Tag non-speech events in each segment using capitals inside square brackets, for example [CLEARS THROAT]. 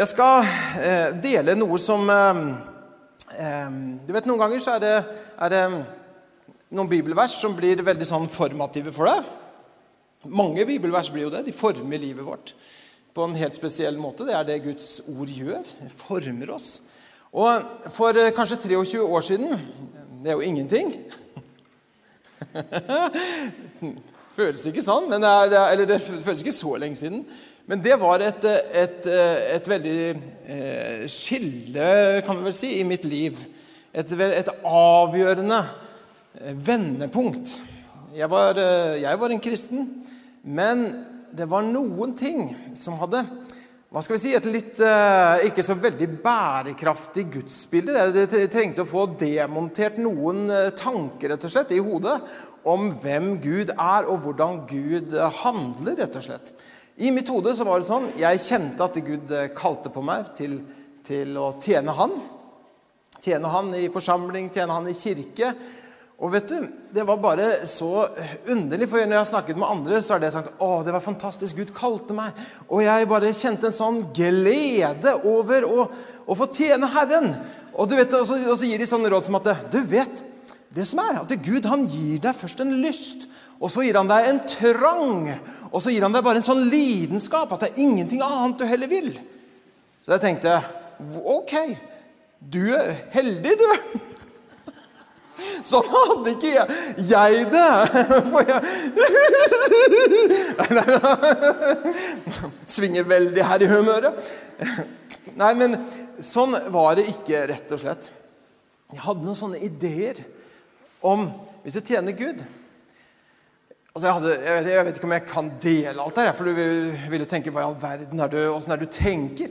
Jeg skal eh, dele noe som eh, eh, Du vet, Noen ganger så er det, er det noen bibelvers som blir veldig sånn formative for deg. Mange bibelvers blir jo det. De former livet vårt på en helt spesiell måte. Det er det Guds ord gjør. Det former oss. Og for eh, kanskje 23 år siden Det er jo ingenting. [LAUGHS] føles ikke sånn, men det er, eller det føles ikke så lenge siden. Men det var et, et, et veldig eh, skille, kan vi vel si, i mitt liv. Et, et avgjørende eh, vendepunkt. Jeg var, eh, jeg var en kristen, men det var noen ting som hadde hva skal vi si, et litt ikke så veldig bærekraftig gudsbilde. Jeg trengte å få demontert noen tanker rett og slett, i hodet om hvem Gud er, og hvordan Gud handler. rett og slett. I mitt hode så var det sånn Jeg kjente at Gud eh, kalte på meg til, til å tjene Han. Tjene Han i forsamling, tjene Han i kirke. Og vet du, Det var bare så underlig, for når jeg har snakket med andre, så har det sagt å, det var fantastisk, Gud kalte meg. Og jeg bare kjente en sånn glede over å, å få tjene Herren. Og, du vet, og, så, og så gir de sånne råd som at du vet, det som er, at Gud han gir deg først en lyst. Og så gir han deg en trang, og så gir han deg bare en sånn lidenskap at det er ingenting annet du heller vil. Så jeg tenkte ok, du er heldig, du. [LAUGHS] Sånn hadde ikke jeg, jeg det. [LAUGHS] [LAUGHS] Svinger veldig her i humøret. Nei, men sånn var det ikke, rett og slett. Jeg hadde noen sånne ideer om Hvis jeg tjener Gud Altså jeg, hadde, jeg, vet, jeg, vet, ikke om jeg kan dele alt der, for du vil jo tenke hva i all verden er du, åssen er du tenker?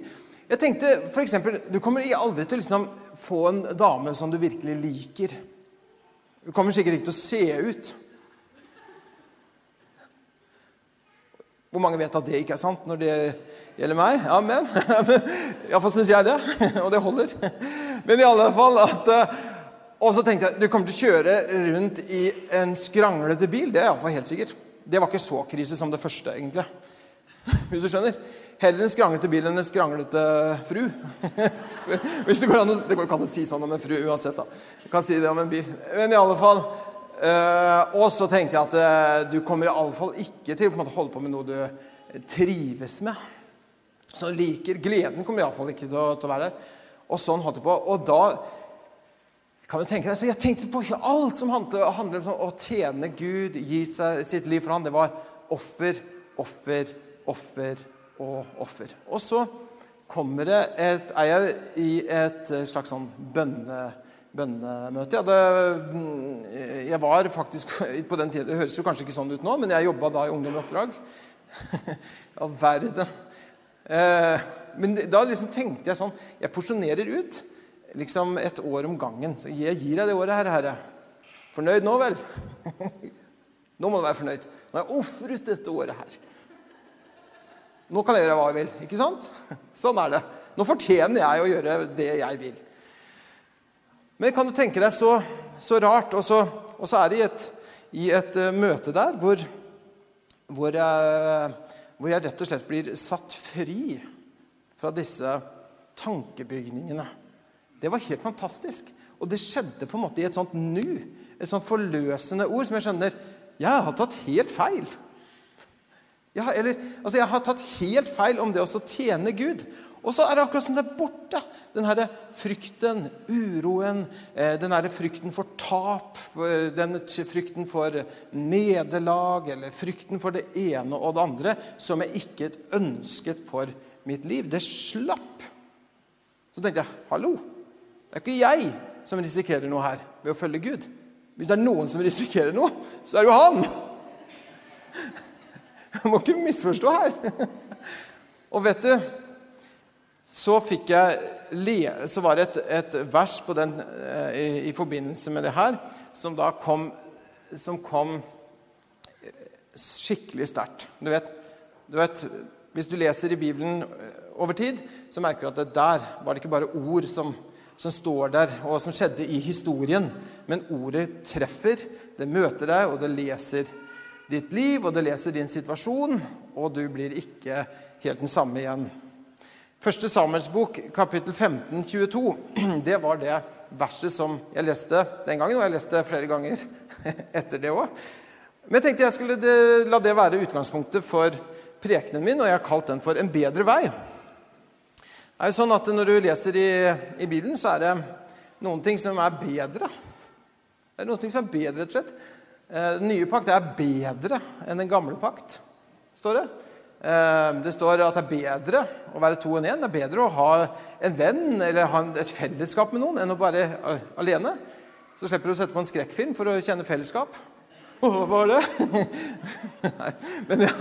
Jeg tenkte eksempel, Du kommer aldri til å liksom få en dame som du virkelig liker. Du kommer sikkert ikke til å se ut. Hvor mange vet at det ikke er sant når det gjelder meg? Amen. men [LAUGHS] Iallfall syns jeg det, [LAUGHS] og det holder. [LAUGHS] Men i alle fall at og så tenkte jeg du kommer til å kjøre rundt i en skranglete bil. Det er iallfall helt sikkert. Det var ikke så krise som det første, egentlig. [LAUGHS] Hvis du skjønner. Heller en skranglete bil enn en skranglete fru. [LAUGHS] Hvis Det går an å, det går ikke an å si sånn om en fru uansett. da. Du kan si det om en bil. Men i alle fall øh, Og så tenkte jeg at øh, du kommer i alle fall ikke til å holde på med noe du trives med. Så liker, Gleden kommer iallfall ikke til å, til å være der. Og sånn holdt jeg på. Og da kan du tenke deg, så Jeg tenkte på alt som handler, handler om å tjene Gud, gi seg, sitt liv for ham. Det var offer, offer, offer og offer. Og så kommer det et, er jeg i et slags sånn bønne, bønnemøte. Jeg, hadde, jeg var faktisk på den tiden, Det høres jo kanskje ikke sånn ut nå, men jeg jobba da i Ungdom i oppdrag. [LAUGHS] All verden. Eh, men da liksom tenkte jeg sånn Jeg porsjonerer ut liksom et år om gangen. Så jeg gir deg det året, Herre. Herre. Fornøyd nå, vel? [LAUGHS] nå må du være fornøyd. Nå har jeg ofret dette året her. Nå kan jeg gjøre hva jeg vil. Ikke sant? [LAUGHS] Sånn er det. Nå fortjener jeg å gjøre det jeg vil. Men kan du tenke deg så, så rart Og så, og så er det i et, i et uh, møte der hvor, hvor, jeg, hvor jeg rett og slett blir satt fri fra disse tankebygningene. Det var helt fantastisk. Og det skjedde på en måte i et sånt nu. Et sånt forløsende ord som jeg skjønner Jeg har tatt helt feil. Har, eller, altså jeg har tatt helt feil om det å tjene Gud. Og så er det akkurat som det er borte. Den herre frykten, uroen, eh, den herre frykten for tap, den frykten for nederlag, eller frykten for det ene og det andre, som jeg ikke ønsket for mitt liv. Det slapp. Så tenkte jeg hallo, det er ikke jeg som risikerer noe her ved å følge Gud. Hvis det er noen som risikerer noe, så er det jo han. Jeg må ikke misforstå her. Og vet du Så jeg så var det et, et vers den, eh, i, i, forbindelse med det her som da kom, som kom skikkelig sterkt. Du du vet, Hvis du leser i Bibelen eh, over tid, så merker du at det der var det ikke bare ord som som står der, og som skjedde i historien. Men ordet treffer, det møter deg, og det leser ditt liv, og det leser din situasjon, og du blir ikke helt den samme igjen. Første Samuels bok, kapittel 15, 22, [CLEARS THROAT] det var det verset som jeg leste den gangen, og jeg leste flere ganger [LAUGHS] etter det òg. Men jeg tenkte jeg skulle la det være utgangspunktet for prekenen min, og jeg har kalt den for 'En bedre vei'. Det er jo sånn at Når du leser i, i Bibelen, så er det noen ting som er bedre. Det er noen ting som er bedre, rett og slett. Eh, den nye pakt er bedre enn den gamle pakt, står det. Eh, det står at det er bedre å være to enn én. Det er bedre å ha en venn eller ha et fellesskap med noen enn å være eh, alene. Så slipper du å sette på en skrekkfilm for å kjenne fellesskap. [LAUGHS] Hva var det? [LAUGHS] Nei, men ja.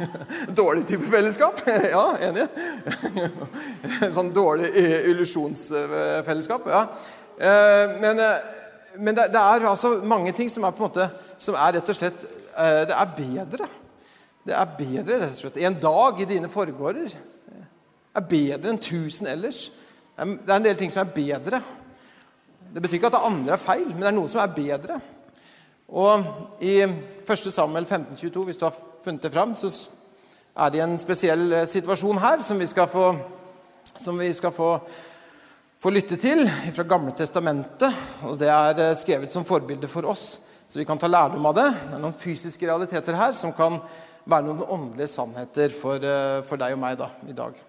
[LAUGHS] Dårlig type fellesskap? [LAUGHS] Ja, enig. [LAUGHS] Sånn dårlig illusjonsfellesskap. Ja. Eh, men, men det er altså mange ting som er på en måte som er rett og slett Det er bedre. Det er bedre, rett og slett. En dag i dine forgårder er bedre enn tusen ellers. Det er en del ting som er bedre. Det betyr ikke at det andre er feil, men det er noe som er bedre. Og I 1. Samuel 1522, hvis du har funnet det fram, så er det en spesiell eh, situasjon her som vi skal få, vi skal få, få lytte til fra Gamle testamentet. Og Det er eh, skrevet som forbilde for oss, så vi kan ta lærdom av det. Det er noen fysiske realiteter her som kan være noen åndelige sannheter for, eh, for deg og meg da, i dag.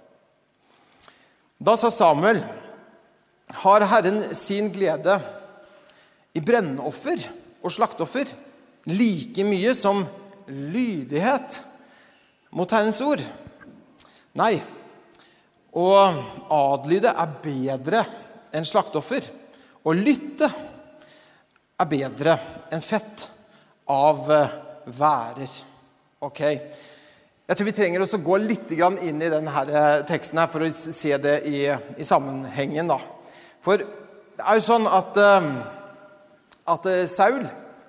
Da sa Samuel, har Herren sin glede i brennoffer og slakteoffer like mye som lydighet mot Herrens ord? Nei. Å adlyde er bedre enn slakteoffer. Å lytte er bedre enn fett av eh, værer. Ok. Jeg tror vi trenger også å gå litt inn i denne eh, teksten for å se det i, sammenhengen. For det er jo sånn at, eh, at eh, Saul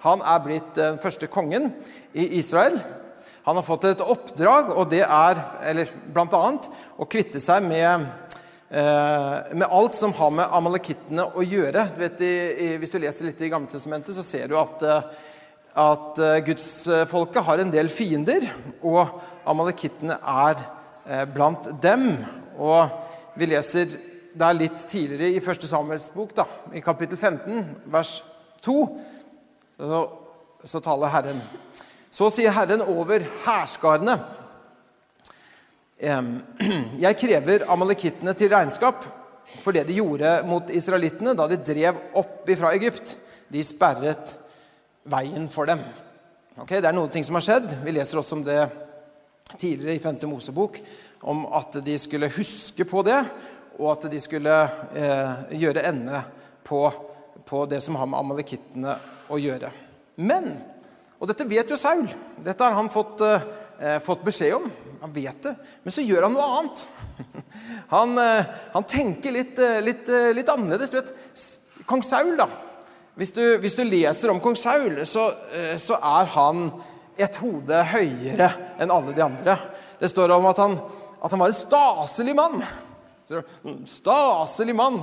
han er blitt den første kongen i Israel. Han har fått et oppdrag, og det er eller annet, å kvitte seg med, med alt som har med amalekittene å gjøre. Du vet, hvis du leser litt i Gammeltestamentet, så ser du at at eh, gudsfolket har en del fiender, og amalekittene er eh, blant dem. Og vi leser der litt tidligere i 1. Samuels bok, da, i kapittel 15, vers 2, så, så taler Herren. Så sier Herren over hærskarene. [CLEARS THROAT] Jeg krever amalekittene til regnskap for det de gjorde mot israelittene da de drev opp ifra Egypt. De sperret veien for dem. Okay, det er noen ting som har skjedd. Vi leser også om det tidligere i 5. Mosebok. Om at de skulle huske på det, og at de skulle eh, gjøre ende på, på, det som har med amalekittene å gjøre. Men Og dette vet jo Saul. Dette har han fått, eh, fått beskjed om. Han vet det. Men så gjør han noe annet. [LAUGHS] Han, eh, han tenker litt, eh, litt, eh, litt annerledes. Du vet, Kong Saul, da hvis du, hvis du, leser om kong Saul, så, eh, så, er han et hode høyere enn alle de andre. Det står om at han, at han var en staselig mann. Staselig mann.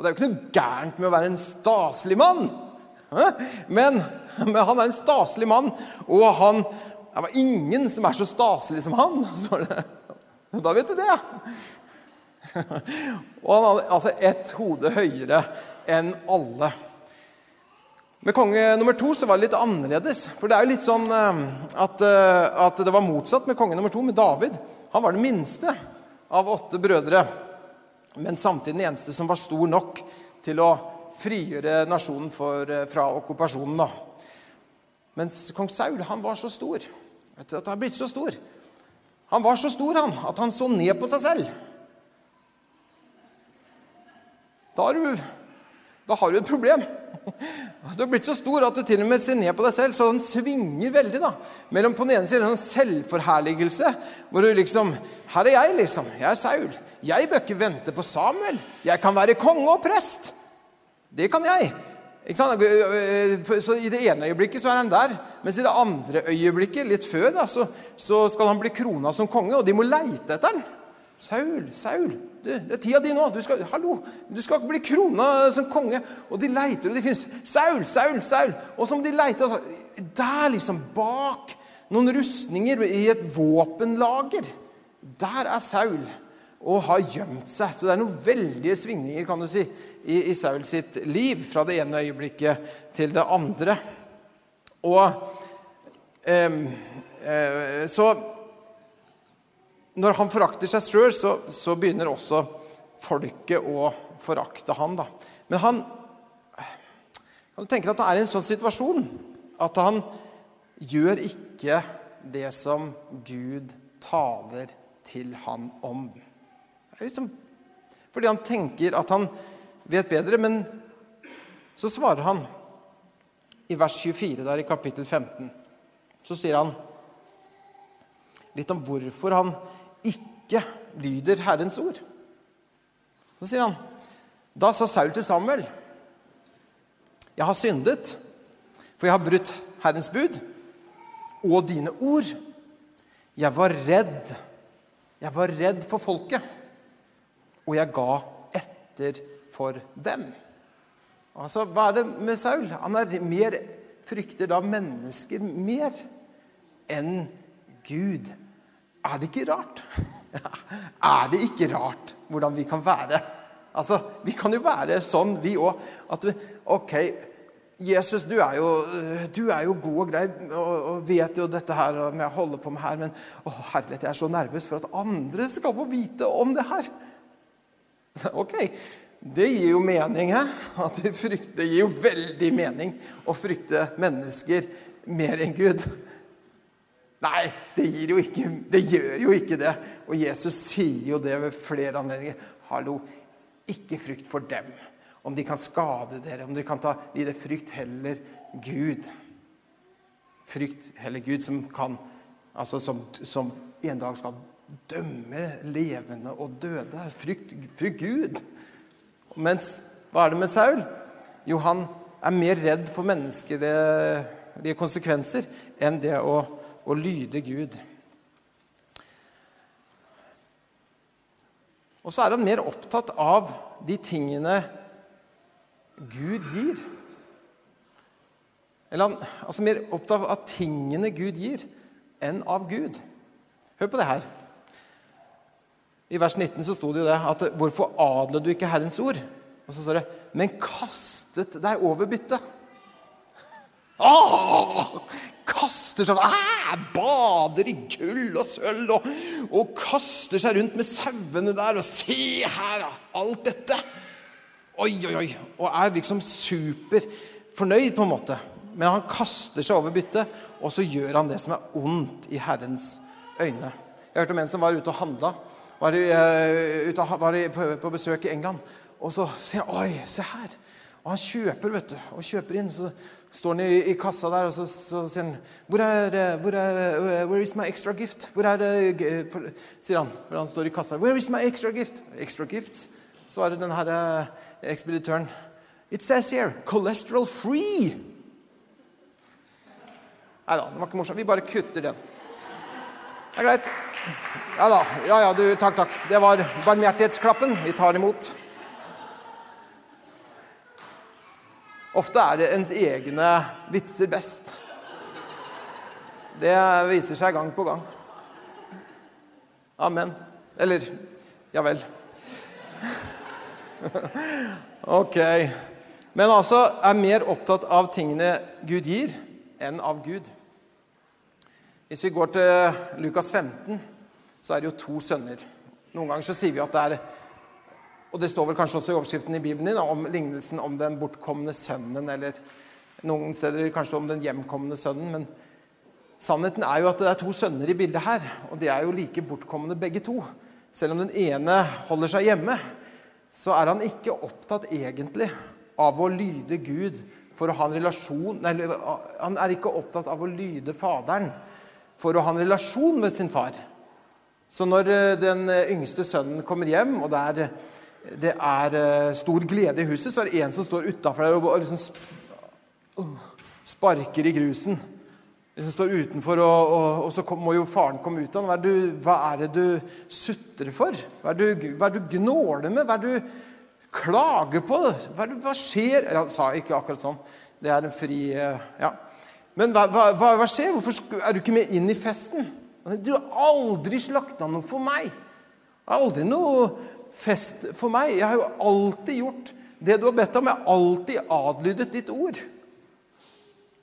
Og det er jo ikke noe gærent med å være en staselig mann. Men, men han er en staselig mann, og han Det var ingen som er så staselig som han. står det. Da vet du det. [LAUGHS] Og han hadde altså ett hode høyere enn alle. Med konge nummer to så var det litt annerledes. For det er jo litt sånn eh, at, eh, at, det var motsatt med konge nummer to, med David. Han var den minste av åtte brødre, men samtidig den eneste som var stor nok til å frigjøre nasjonen for, eh, fra okkupasjonen. Mens kong Saul han var så stor. Vet du, at han har blitt så stor. Han var så stor han, at han så ned på seg selv. Da har du, da har du et problem. [LAUGHS] Du har blitt så stor at du til og med ser ned på deg selv, så den svinger veldig. da. Mellom på den ene siden en selvforherligelse, hvor du liksom Her er jeg, liksom. Jeg er Saul. Jeg bør ikke vente på Samuel. Jeg kan være konge og prest. Det kan jeg. Så I det ene øyeblikket så er han der, mens i det andre øyeblikket, litt før, da, så, så skal han bli krona som konge, og de må leite etter han. Saul, Saul, du, det er tida di nå. Du skal, hallo, du skal ikke bli krona som konge. Og de leiter, og de finnes Saul, Saul, Saul. Og så må de leite. Der, liksom, bak noen rustninger i et våpenlager, der er Saul. Og har gjemt seg. Så det er noen veldige svingninger kan du si, i, i Saul sitt liv fra det ene øyeblikket til det andre. Og eh, eh, Så når han forakter seg sjøl, så, så, begynner også folket å forakte han. Da. Men han kan du tenke deg at han er i en sånn situasjon at han gjør ikke det som Gud taler til han om. Liksom fordi han tenker at han vet bedre, men så svarer han i vers 24 der i kapittel 15. Så sier han litt om hvorfor han ikke lyder Herrens ord. Så sier han Da sa Saul til Samuel, 'Jeg har syndet, for jeg har brutt Herrens bud og dine ord.' 'Jeg var redd. Jeg var redd for folket, og jeg ga etter for dem.' Altså, Hva er det med Saul? Han er mer, frykter da mennesker mer enn Gud. Er det ikke rart? [LAUGHS] er det ikke rart hvordan vi kan være? Altså, Vi kan jo være sånn, vi òg. At vi, OK, Jesus, du er, jo, du er jo god og grei og, og, vet jo dette her og jeg holder på med her, men å, herlighet, jeg er så nervøs for at andre skal få vite om det her. Ok, det gir jo mening, hæ? At vi frykter, gir jo veldig mening å frykte mennesker mer enn Gud. Nei, det, jo ikke, det, gjør jo ikke det. Og Jesus sier jo det ved flere anledninger. Hallo, ikke frykt for dem. Om de kan skade dere, om de kan ta lide frykt, heller Gud. Frykt heller Gud, som kan Altså som, som en dag skal dømme levende og døde. Frykt, frykt Gud. Mens hva er det med Saul? Jo, han er mer redd for menneskelige konsekvenser enn det å å lyde Gud. Og så er han mer opptatt av de tingene Gud gir. Eller han altså mer opptatt av tingene Gud gir, enn av Gud. Hør på det her. I vers 19 så sto det jo det at 'Hvorfor adler du ikke Herrens ord?' Og så står det 'Men kastet deg over byttet'. Åh! kaster seg ah, Bader i gull og sølv og, og, kaster seg rundt med sauene der. Og se her, alt dette! Oi, oi, oi. Og er liksom superfornøyd, på en måte. Men han kaster seg over byttet, og så gjør han det som er ondt i Herrens øyne. Jeg hørte om en som var ute og handla. Var, uh, var på, på besøk i England. Og så ser han Oi, se her! Og han kjøper, vet du. Og kjøper inn. Så står han i, i kassa der, og så, så sier han hvor er, hvor er, Where is my extra gift? Hvor er for, Sier han. For han står i kassa. Where is my extra gift? Extra gift? Svarer den herre ekspeditøren. It says here cholesterol free. Nei da, det var ikke morsomt. Vi bare kutter den. Det er greit. Ja da. Ja ja, du, takk, takk. Det var barmhjertighetsklappen. Vi tar imot. Ofte er det ens egne vitser best. Det viser seg gang på gang. Amen. Eller ja vel. [LAUGHS] Ok. Men altså er mer opptatt av tingene Gud gir, enn av Gud. Hvis vi går til Lukas 15, så er det jo to sønner. Noen ganger så sier vi at det er og det står vel kanskje også i overskriften i Bibelen din om lignelsen om den bortkomne sønnen, eller noen steder kanskje om den hjemkomne sønnen. Men sannheten er jo at det er to sønner i bildet her, og de er jo like bortkomne begge to. Selv om den ene holder seg hjemme, så er han ikke opptatt egentlig av å lyde Gud for å ha en relasjon nei, Han er ikke opptatt av å lyde Faderen for å ha en relasjon med sin far. Så når eh, den yngste sønnen kommer hjem, og det er det er eh, stor glede i huset, så er det en som står utafor der og liksom sparker i grusen. Liksom står utenfor, og, og, og, så må jo faren komme ut av hva, hva er det du sutrer for? Hva er det hva er du gnåler med? Hva er det du klager på? Hva, det, hva skjer? Han sa ikke akkurat sånn. Det er en fri eh, Ja. Men hva, skjer? Hvorfor er du ikke med inn i festen? Du har aldri slakta noe for meg. Aldri noe fest for meg. Jeg har jo alltid gjort det du har bedt om. Jeg har alltid adlydet ditt ord.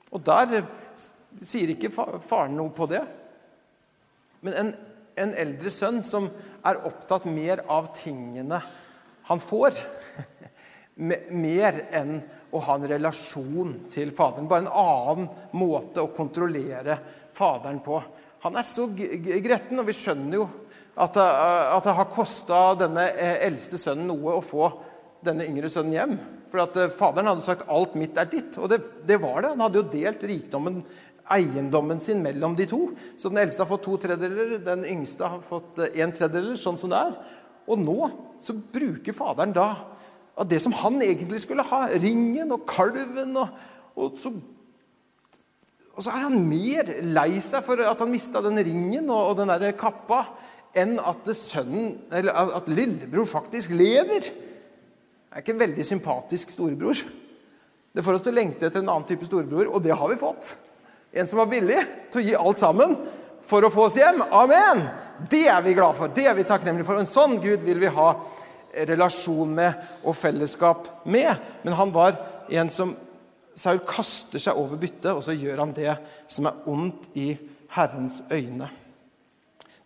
Og der sier ikke faren noe på det. Men en, en eldre sønn som er opptatt mer av tingene han får, [LAUGHS] mer enn å ha en relasjon til Faderen. Bare en annen måte å kontrollere Faderen på. Han er så gretten, og vi skjønner jo at det, at det har kosta denne eh, eldste sønnen noe å få denne yngre sønnen hjem. For at eh, Faderen hadde sagt 'alt mitt er ditt'. Og det, det var det. Han hadde jo delt rikdommen, eiendommen sin, mellom de to. Så den eldste har fått to tredjedeler, den yngste har fått eh, en tredjedel, sånn som det er. Og nå så bruker Faderen da av det som han egentlig skulle ha, ringen og kalven, og, og så og så er han mer lei seg for at han mista den ringen og, og den der kappa, enn at, sønnen, at lillebror faktisk lever. Det er ikke en veldig sympatisk storebror. Det får oss til å lengte etter en annen type storebror, og det har vi fått. En som var villig til å gi alt sammen for å få oss hjem. Amen! Det er vi glad for. Det er vi takknemlige for. En sånn Gud vil vi ha relasjon med og fellesskap med. Men han var en som Saul kaster seg over byttet, og så gjør han det som er ondt i Herrens øyne.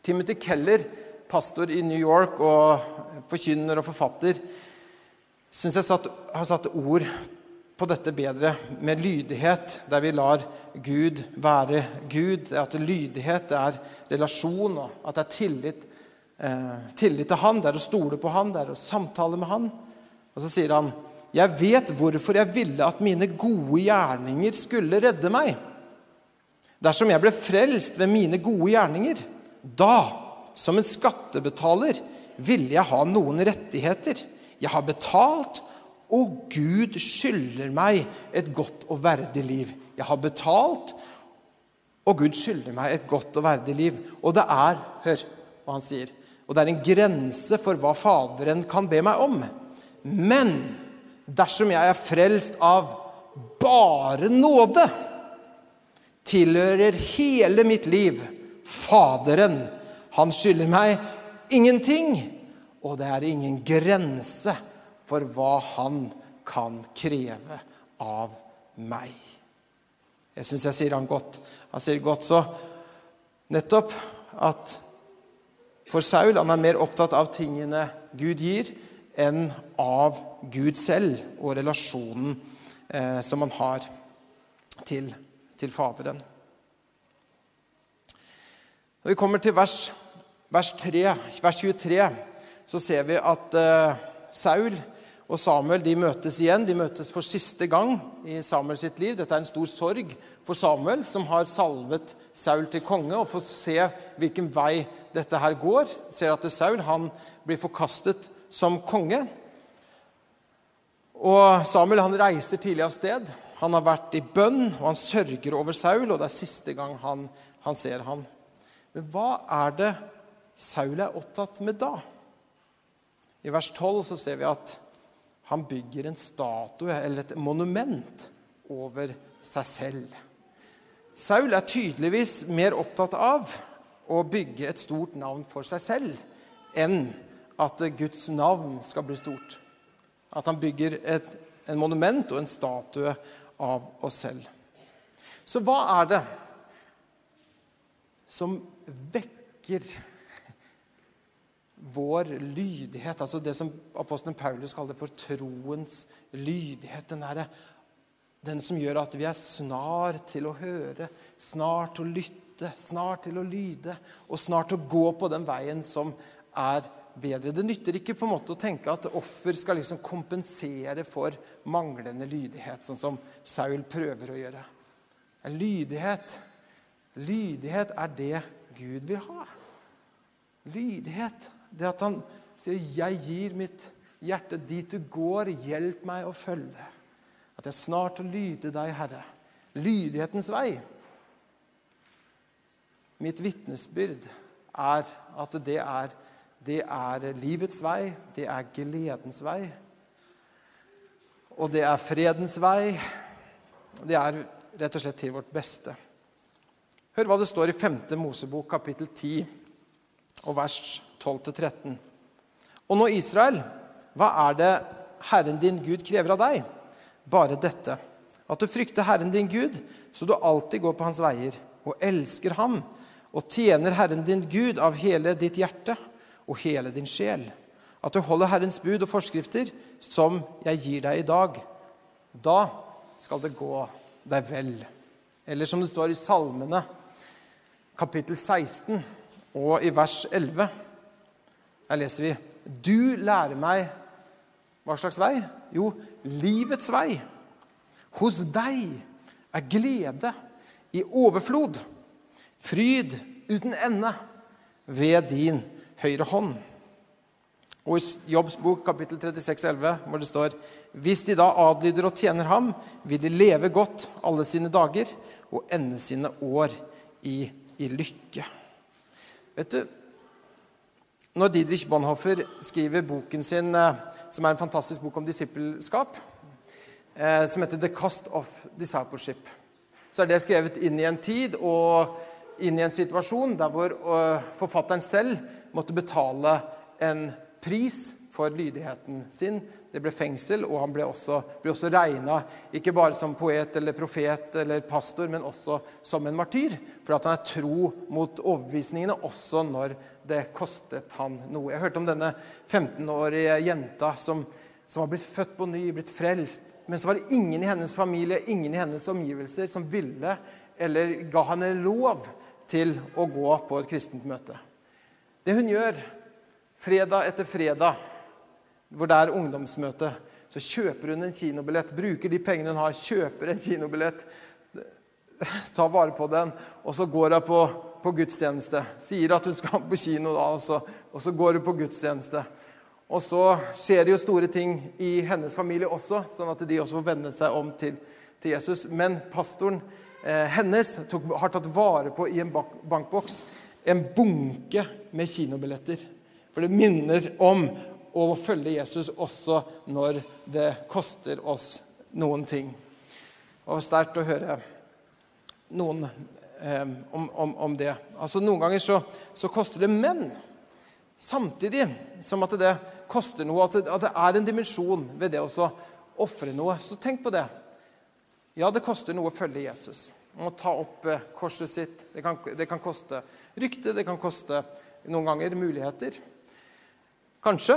Timothy Keller, pastor i New York og forkynner og forfatter, syns jeg satt, har satt ord på dette bedre, med lydighet, der vi lar Gud være Gud. At lydighet er relasjon, og at det er tillit, eh, tillit til Han. Det er å stole på Han, det er å samtale med Han. Og så sier han jeg vet hvorfor jeg ville at mine gode gjerninger skulle redde meg. Dersom jeg ble frelst ved mine gode gjerninger, da, som en skattebetaler, ville jeg ha noen rettigheter. Jeg har betalt, og Gud skylder meg et godt og verdig liv. Jeg har betalt, og Gud skylder meg et godt og verdig liv. Og det er Hør hva han sier. Og det er en grense for hva Faderen kan be meg om. Men dersom jeg er frelst av bare nåde, tilhører hele mitt liv Faderen. Han skylder meg ingenting, og det er ingen grense for hva han kan kreve av meg. Jeg syns jeg sier han godt. Han sier godt så nettopp at for Saul han er mer opptatt av tingene Gud gir, enn av Gud selv og relasjonen eh, som han har til, til, Faderen. Når vi kommer til vers, vers, 3, vers 23, så ser vi at eh, Saul og Samuel de møtes igjen. De møtes for siste gang i Samuel sitt liv. Dette er en stor sorg for Samuel, som har salvet Saul til konge. Og får se hvilken vei dette her går. Ser at Saul han blir forkastet som konge. Og Samuel han reiser tidlig av sted. Han har vært i bønn, og han sørger over Saul, og det er siste gang han, han ser han. Men hva er det Saul er opptatt med da? I vers 12 så ser vi at han bygger en statue, eller et monument, over seg selv. Saul er tydeligvis mer opptatt av å bygge et stort navn for seg selv enn at Guds navn skal bli stort. At han bygger et, en monument og en statue av oss selv. Så hva er det som vekker vår lydighet? Altså det som apostelen Paulus kaller for troens lydighet. Den, der, den som gjør at vi er snar til å høre, snar til å lytte, snar til å lyde og snar til å gå på den veien som er bedre. Det nytter ikke på en måte å tenke at offer skal liksom kompensere for manglende lydighet, sånn som Saul prøver å gjøre. Lydighet Lydighet er det Gud vil ha. Lydighet. Det at han sier 'Jeg gir mitt hjerte dit du går. Hjelp meg å følge.' At jeg snart å lyde deg, Herre. Lydighetens vei. Mitt vitnesbyrd er at det er det er livets vei, det er gledens vei. Og det er fredens vei. Det er rett og slett til vårt beste. Hør hva det står i 5. Mosebok, kapittel 10, og vers 12-13. Og nå, Israel, hva er det Herren din Gud krever av deg? Bare dette, at du frykter Herren din Gud, så du alltid går på hans veier, og elsker ham, og tjener Herren din Gud av hele ditt hjerte og hele din sjel. At du holder Herrens bud og forskrifter, som jeg gir deg i dag. Da skal det gå deg vel. Eller som det står i Salmene, kapittel 16 og i vers 11. Her leser vi Du lærer meg hva slags vei? Jo, livets vei. Hos deg er glede i overflod, fryd uten ende ved din høyre hånd. Og i Jobbs bok kapittel 36, 11, hvor det står Hvis de da adlyder og tjener ham, vil de leve godt alle sine dager og ende sine år i, i lykke. Vet du, Når Didrich Bonhoeffer skriver boken sin, eh, som er en fantastisk bok om disippelskap, eh, som heter 'The Cost of Discipleship', så er det skrevet inn i en tid og inn i en situasjon der hvor eh, forfatteren selv måtte betale en pris for lydigheten sin. Det ble fengsel, og han ble også, ble også regna ikke bare som poet eller profet eller pastor, men også som en martyr. For at han er tro mot overbevisningene også når det kostet han noe. Jeg hørte om denne 15-årige jenta som, som var blitt født på ny, blitt frelst. Men så var det ingen i hennes familie, ingen i hennes omgivelser som ville eller ga henne lov til å gå på et kristent møte. Det hun gjør fredag etter fredag, hvor det er ungdomsmøte, så kjøper hun en kinobillett, bruker de pengene hun har, kjøper en kinobillett, tar vare på den, og så går hun på, på gudstjeneste. Sier at hun skal på kino, da, og så, og så går hun på gudstjeneste. Og så skjer det jo store ting i hennes familie også, sånn at de også får vende seg om til, til Jesus. Men pastoren eh, hennes tok, har tatt vare på i en bankboks en bunke med kinobilletter. For det minner om å følge Jesus også når det koster oss noen ting. Var sterkt å høre noen eh, om, om, om, det. Altså Noen ganger så, så, koster det, men samtidig som at det koster noe, at det, at det er en dimensjon ved det å ofre noe, så tenk på det. Ja, det koster noe å følge Jesus. Å ta opp eh, korset sitt. Det kan, det kan koste rykte, det kan koste noen ganger muligheter. Kanskje.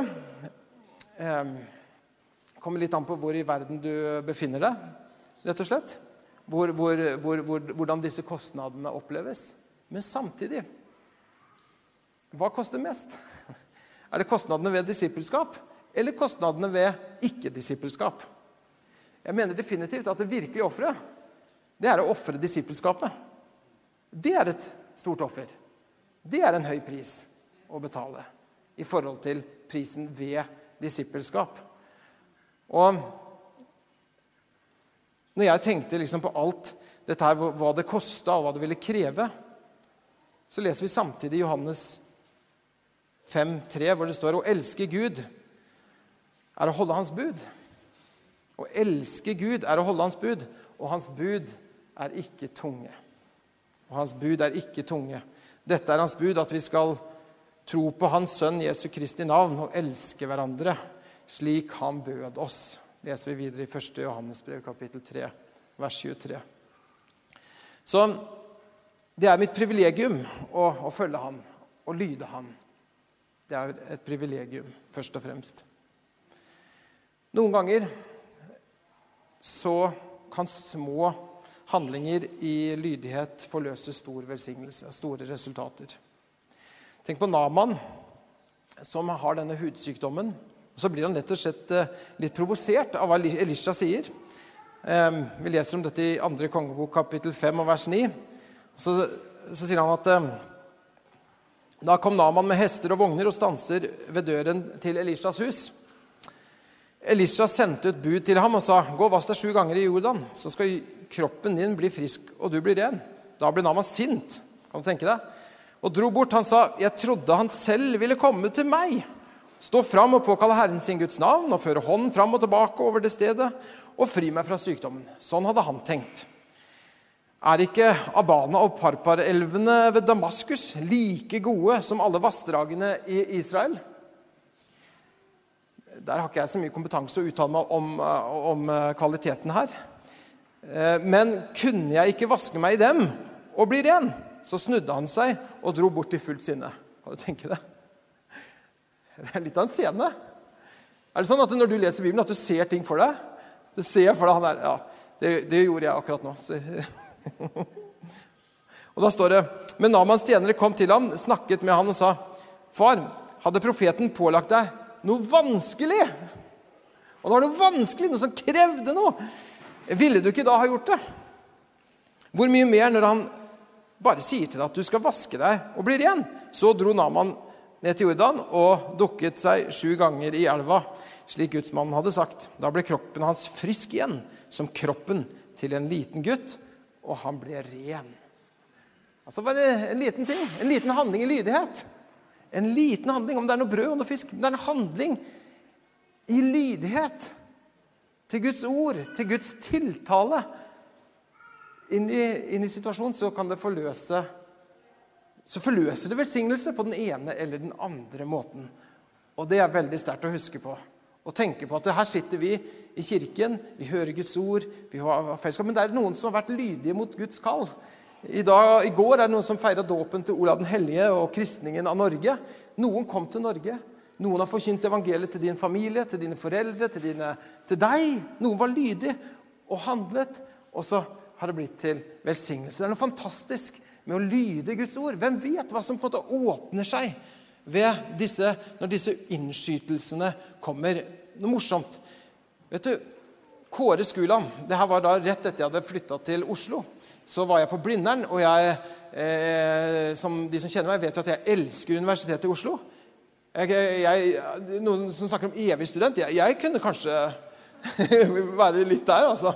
Eh, kommer litt an på hvor i verden du befinner deg, rett og slett. Hvor, hvor, hvor, hvordan disse kostnadene oppleves. Men samtidig Hva koster mest? [LAUGHS] Er det kostnadene ved disippelskap eller kostnadene ved ikke-disippelskap? Jeg mener definitivt at det virkelige offeret, det er å ofre disippelskapet. Det er et stort offer. Det er en høy pris å betale i forhold til prisen ved disippelskap. Og når jeg tenkte liksom på alt dette her, hva det kosta, og hva det ville kreve, så leser vi samtidig Johannes 5,3, hvor det står å elske Gud er å holde Hans bud. Å elske Gud er å holde Hans bud, og Hans bud er ikke tunge. Og Hans bud er ikke tunge. Dette er Hans bud, at vi skal tro på Hans Sønn Jesu Kristi navn og elske hverandre slik Han bød oss. leser vi videre i 1. Johannes brev, kapittel 3, vers 23. Så det er mitt privilegium å, å følge Han og lyde Han. Det er et privilegium, først og fremst. Noen ganger så kan små handlinger i lydighet forløse stor velsignelse, store resultater. Tenk på Naman, som har denne hudsykdommen. Så blir han rett og slett eh, litt provosert av hva Elisha sier. Ehm, vi leser om dette i 2. kongebok kapittel 5 og vers 9. Så, så sier han at ehm, da kom Naman med hester og vogner og stanser ved døren til Elishas hus. Elisha sendte ut bud til ham og sa, 'Gå og vask deg sju ganger i Jordan, så skal kroppen din blir frisk, og du blir ren.' Da ble Naman sint. Kan du tenke deg? og dro bort. Han sa, 'Jeg trodde han selv ville komme til meg.' Stå fram og påkalle Herren sin Guds navn og føre hånden fram og tilbake over det stedet og fri meg fra sykdommen. Sånn hadde han tenkt. Er ikke Abana og Parpar-elvene ved Damaskus like gode som alle vassdragene i Israel? Der har ikke jeg så mye kompetanse å uttale meg om, om kvaliteten her. Men kunne jeg ikke vaske meg i dem og bli ren? Så snudde han seg og dro bort i fullt sinne. Kan du tenke det? Det er litt av en scene. Er det sånn at når du leser Bibelen, at du ser ting for deg? Du ser for deg han der, ja, det, det gjorde jeg akkurat nå. [LAUGHS] og Da står det Men Namans tjenere kom til ham, snakket med han og sa, Far, hadde profeten pålagt deg noe vanskelig? Og det var noe vanskelig, noe som krevde noe. Ville du ikke da ha gjort det? Hvor mye mer når han bare sier til deg at du skal vaske deg og bli ren? Så dro Naman ned til Jordan og dukket seg sju ganger i elva, slik gudsmannen hadde sagt. Da ble kroppen hans frisk igjen, som kroppen til en liten gutt, og han ble ren. Altså bare en liten ting, en liten handling i lydighet. En liten handling, om det er noe brød og noe fisk. Men Det er en handling i lydighet til Guds ord, til Guds tiltale. Inn i, inn i situasjonen så kan det forløse så forløser det velsignelse på den ene eller den andre måten. Og det er veldig sterkt å huske på. Og tenke på at her sitter vi i kirken, vi hører Guds ord, vi har fellesskap. Men det er noen som har vært lydige mot Guds kall. I, dag, I går er det noen som feira dåpen til Olav den hellige og kristningen av Norge. Noen kom til Norge. Noen har forkynt evangeliet til din familie, til dine foreldre, til, dine, til deg. Noen var lydig og handlet, og så har det blitt til velsignelse. Det er noe fantastisk med å lyde Guds ord. Hvem vet hva som på en måte åpner seg disse, når disse innskytelsene kommer? Noe morsomt. Vet du, Kåre Skuland det her var da rett etter jeg hadde flytta til Oslo. Så var jeg på Blindern, og jeg, eh, som de som kjenner meg, vet jo at jeg elsker Universitetet i Oslo. Jeg, jeg, noen som snakker om evig student. Jeg, jeg kunne kanskje [LAUGHS] være litt der, altså.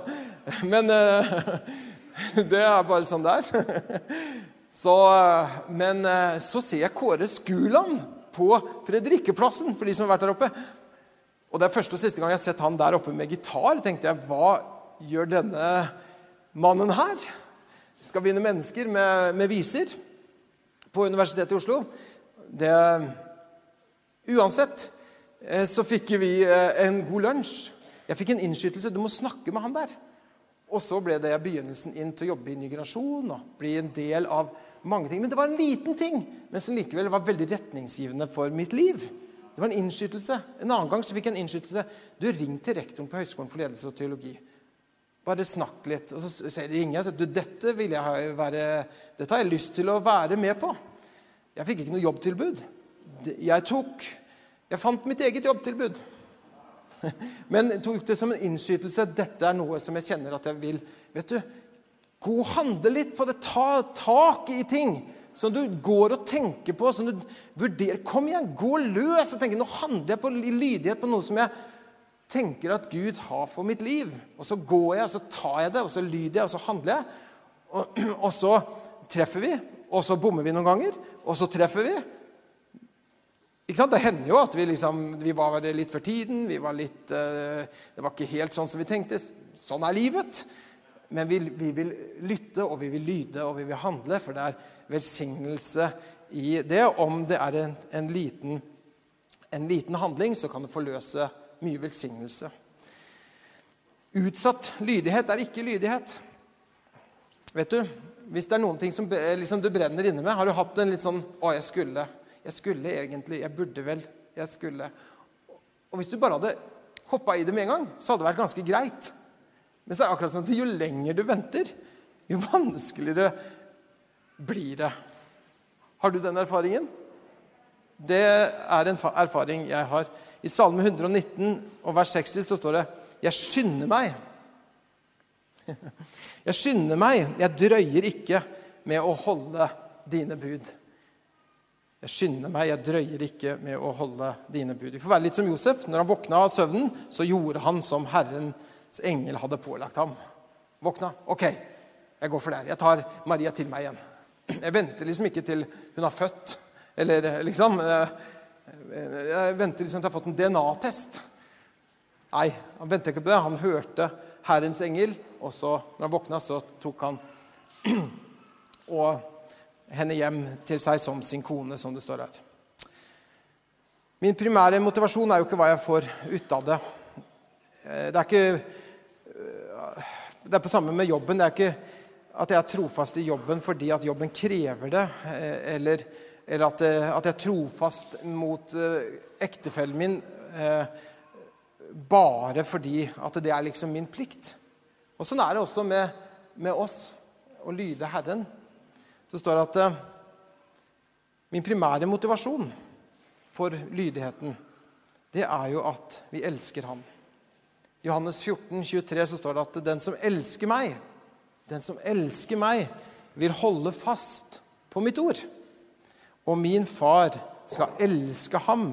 Men uh, [LAUGHS] det er bare sånn det er. [LAUGHS] Så, men eh, så ser jeg Kåre Skuland på Fredrikkeplassen, for de som har vært der oppe. Og Det er første og siste gang jeg har sett han der oppe med gitar. tenkte jeg, Hva gjør denne mannen her? Skal vinne mennesker med, med viser på Universitetet i Oslo. Det, uansett eh, så fikk vi eh, en god lunsj. Jeg fikk en innskytelse. Du må snakke med han der. Og så ble det begynnelsen inn til å jobbe i migrasjon og bli en del av mange ting. Men det var en liten ting, men som likevel var veldig retningsgivende for mitt liv. Det var en innskytelse. En annen gang så fikk jeg en innskytelse. Du, ring til rektoren på Høgskolen for ledelse og teologi. Bare snakk litt. Og så ringer jeg og sier du, dette, vil jeg være, dette har jeg lyst til å være med på. Jeg fikk ikke noe jobbtilbud. Jeg tok Jeg fant mitt eget jobbtilbud. Men tok det som en innskytelse. Dette er noe som jeg kjenner at jeg vil vet du, Gå og handle litt på det. Ta tak i ting som du går og tenker på. som du vurderer. Kom igjen, gå løs og tenk, Nå handler jeg på lydighet på noe som jeg tenker at Gud har for mitt liv. Og så går jeg, og så tar jeg det, og så lyder jeg, og så handler jeg. Og, [CLEARS THROAT] og så treffer vi, og så bommer vi noen ganger, og så treffer vi. Det hender jo at vi, liksom, vi var litt for tiden. Var litt, uh, det var ikke helt sånn som vi tenkte. Sånn er livet. Men vi, vi, vil lytte, og vi vil lyde, og vi vil handle, for det er velsignelse i det. Om det er en, en, liten, en liten, handling, så kan det forløse mye velsignelse. Utsatt lydighet er ikke lydighet. Vet du, Hvis det er noen ting som liksom, du brenner inne med Har du hatt en litt sånn 'Å, jeg skulle' Jeg skulle egentlig, jeg burde vel, jeg skulle. Og hvis du bare hadde hoppa i det med en gang, så hadde det vært ganske greit. Men så er det akkurat sånn at jo lenger du venter, jo vanskeligere blir det. Har du den erfaringen? Det er en erfaring jeg har. I Salme 119 og vers 60 så står det Jeg skynder meg. [LAUGHS] Jeg skynder meg, jeg drøyer ikke med å holde dine bud. Jeg skynder meg, jeg drøyer ikke med å holde dine bud. Vi får være litt som Josef. Når han våkna av søvnen, så gjorde han som Herrens engel hadde pålagt ham. Våkna. Ok, jeg går for det. Jeg tar Maria til meg igjen. Jeg venter liksom ikke til hun har født. Eller liksom Jeg venter liksom til jeg har fått en DNA-test. Nei, han venta ikke på det. Han hørte Herrens engel, og så, når han våkna, så tok han [CLEARS THROAT] og henne hjem til seg som sin kone, som det står her. Min primære motivasjon er jo ikke hva jeg får ut av det. Eh, det er ikke eh, Det er på samme med jobben. Det er ikke at jeg er trofast i jobben fordi at jobben krever det, eh, eller, eller at, at, jeg er trofast mot ektefellen min bare fordi at det er liksom min plikt. Og Sånn er det også med, med oss å lyde Herren. Så står det at min primære motivasjon for lydigheten, det er jo at vi elsker Han. I Johannes 14, 23 så står det at den som elsker meg, den som elsker meg, vil holde fast på mitt ord. Og min far skal elske ham,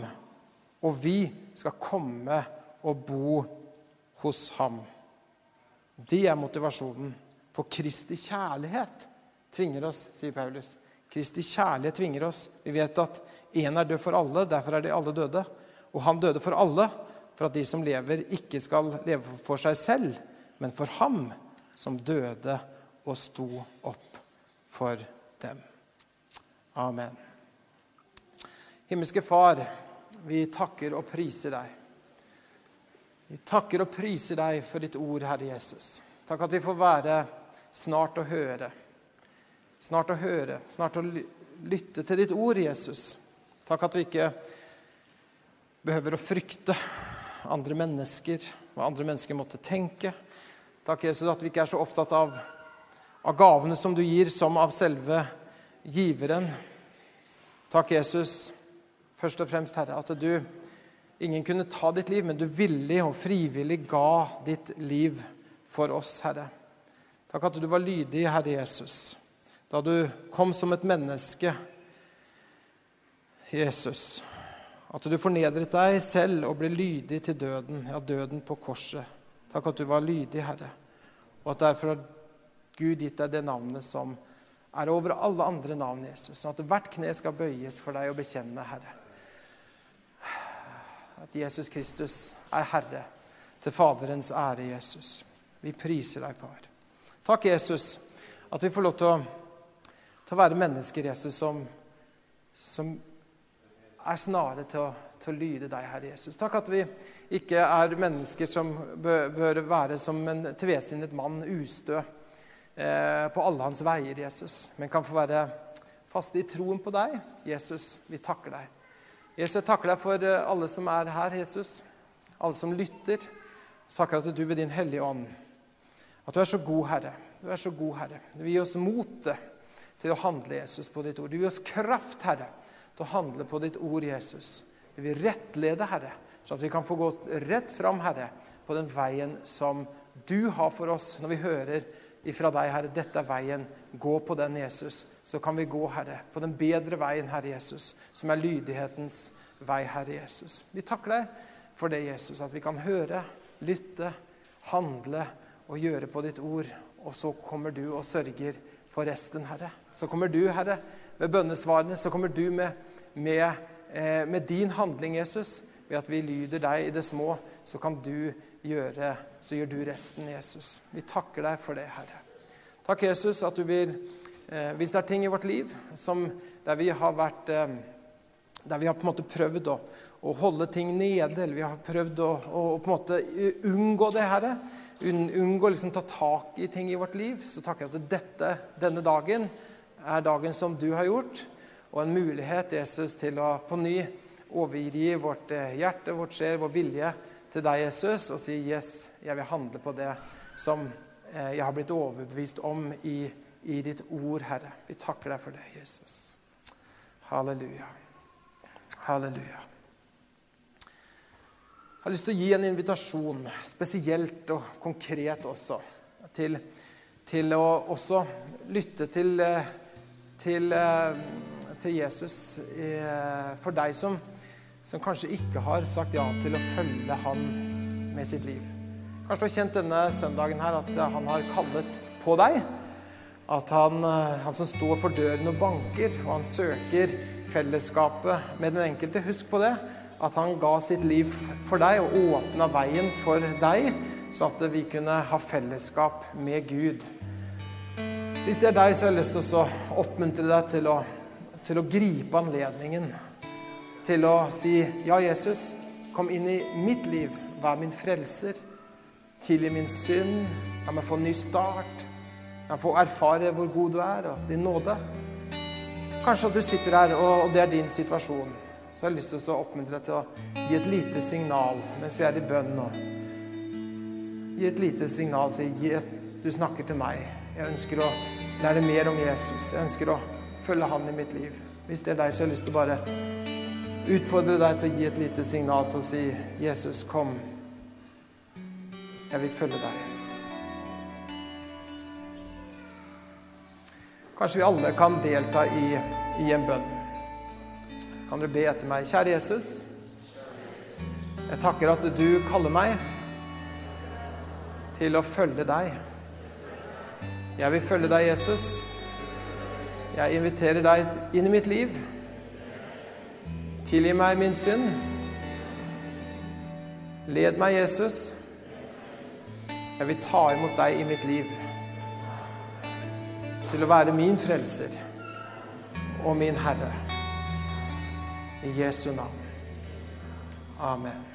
og vi skal komme og bo hos ham. Det er motivasjonen. For Kristi kjærlighet tvinger oss, sier Paulus. Kristi kjærlighet tvinger oss. Vi vet at én er død for alle, derfor er de alle døde. Og han døde for alle, for at de som lever, ikke skal leve for seg selv, men for ham som døde og sto opp for dem. Amen. Himmelske Far, vi takker og priser deg. Vi takker og priser deg for ditt ord, Herre Jesus. Takk at vi får være snart å høre. Snart å høre, snart å lytte til ditt ord, Jesus. Takk at vi ikke behøver å frykte andre mennesker, hva andre mennesker måtte tenke. Takk, Jesus, at vi ikke er så opptatt av, av gavene som du gir, som av selve giveren. Takk, Jesus, først og fremst, Herre, at du Ingen kunne ta ditt liv, men du villig og frivillig ga ditt liv for oss, Herre. Takk at du var lydig, Herre Jesus, da du kom som et menneske Jesus, at du fornedret deg selv og ble lydig til døden, ja, døden på korset. Takk at du var lydig, Herre, og at derfor har Gud gitt deg det navnet som er over alle andre navn, Jesus, sånn at hvert kne skal bøyes for deg og bekjenne, Herre. At Jesus Kristus er Herre, til Faderens ære, Jesus. Vi priser deg, far. Takk, Jesus, at vi får lov til å, til å være mennesker, Jesus, som, som er snare til å, til å, lyde deg, Herre Jesus. Takk at vi ikke er mennesker som bør, bør være som en tvesinnet mann, ustø eh, på alle hans veier, Jesus, men kan få være faste i troen på deg. Jesus, vi takker deg. Jesus, jeg takker deg for eh, alle som er her, Jesus. Alle som lytter. Så takker at du ved din Hellige Ånd At du er så god, Herre. Du er så god, Herre. Du gir oss motet til å handle, Jesus, på ditt ord. Du gir oss kraft, Herre til å handle på ditt ord, Jesus. Du vil rettlede, Herre, sånn at vi kan få gå rett fram, Herre, på den veien som du har for oss. Når vi hører ifra deg, Herre, dette er veien, gå på den, Jesus. Så kan vi gå, Herre, på den bedre veien, Herre Jesus, som er lydighetens vei, Herre Jesus. Vi takker deg for det, Jesus, at vi kan høre, lytte, handle og gjøre på ditt ord. Og så kommer du og sørger for resten, Herre. Så kommer du, Herre, med bønnesvarene, så kommer du med, med, eh, med, din handling, Jesus. Ved at vi lyder deg i det små, så kan du gjøre Så gjør du resten, Jesus. Vi takker deg for det, Herre. Takk, Jesus, at du vil eh, Hvis det er ting i vårt liv som, der vi har vært eh, Der vi har på en måte prøvd å, å holde ting nede, eller vi har prøvd å, å, på en måte unngå det, Herre, unngå liksom ta tak i ting i vårt liv, så takker jeg at dette, denne dagen er dagen som du har gjort, og en mulighet Jesus, til å på ny overgi vårt eh, hjerte, vårt sjel, vår vilje til deg, Jesus, og si 'Yes, jeg vil handle på det som eh, jeg har blitt overbevist om i, i ditt ord, Herre'. Vi takker deg for det, Jesus. Halleluja. Halleluja. Jeg har lyst til å gi en invitasjon, spesielt og konkret også, til, til å også lytte til eh, til, eh, til Jesus for deg som, som, kanskje ikke har sagt ja til å følge han med sitt liv. Kanskje du har kjent denne søndagen her at han har kallet på deg. At han, eh, han som står for døren og banker, og han søker fellesskapet med den enkelte. Husk på det. At han ga sitt liv for deg og åpna veien for deg, sånn at vi kunne ha fellesskap med Gud. Hvis det er deg, så har jeg lyst til å oppmuntre deg til å, til å gripe anledningen til å si ja, Jesus, kom inn i mitt liv. Vær min frelser. Tilgi min synd. La meg få en ny start. La meg få erfare hvor god du er, og din nåde. Kanskje at du sitter her, og det er din situasjon. Så jeg har lyst til å oppmuntre deg til å gi et lite signal mens vi er i bønn nå. Gi et lite signal. Si du snakker til meg. Jeg ønsker å lære mer om Jesus. Jeg ønsker å følge han i mitt liv. Hvis det er deg, så har jeg lyst til å bare utfordre deg til å gi et lite signal til å si, 'Jesus, kom. Jeg vil følge deg.' Kanskje vi alle kan delta i, i en bønn. Kan dere be etter meg? Kjære Jesus. Jeg takker at du kaller meg til å følge deg. Jeg vil følge deg, Jesus. Jeg inviterer deg inn i mitt liv. Tilgi meg min synd. Led meg, Jesus. Jeg vil ta imot deg i mitt liv. Til å være min frelser og min Herre. I Jesu navn. Amen.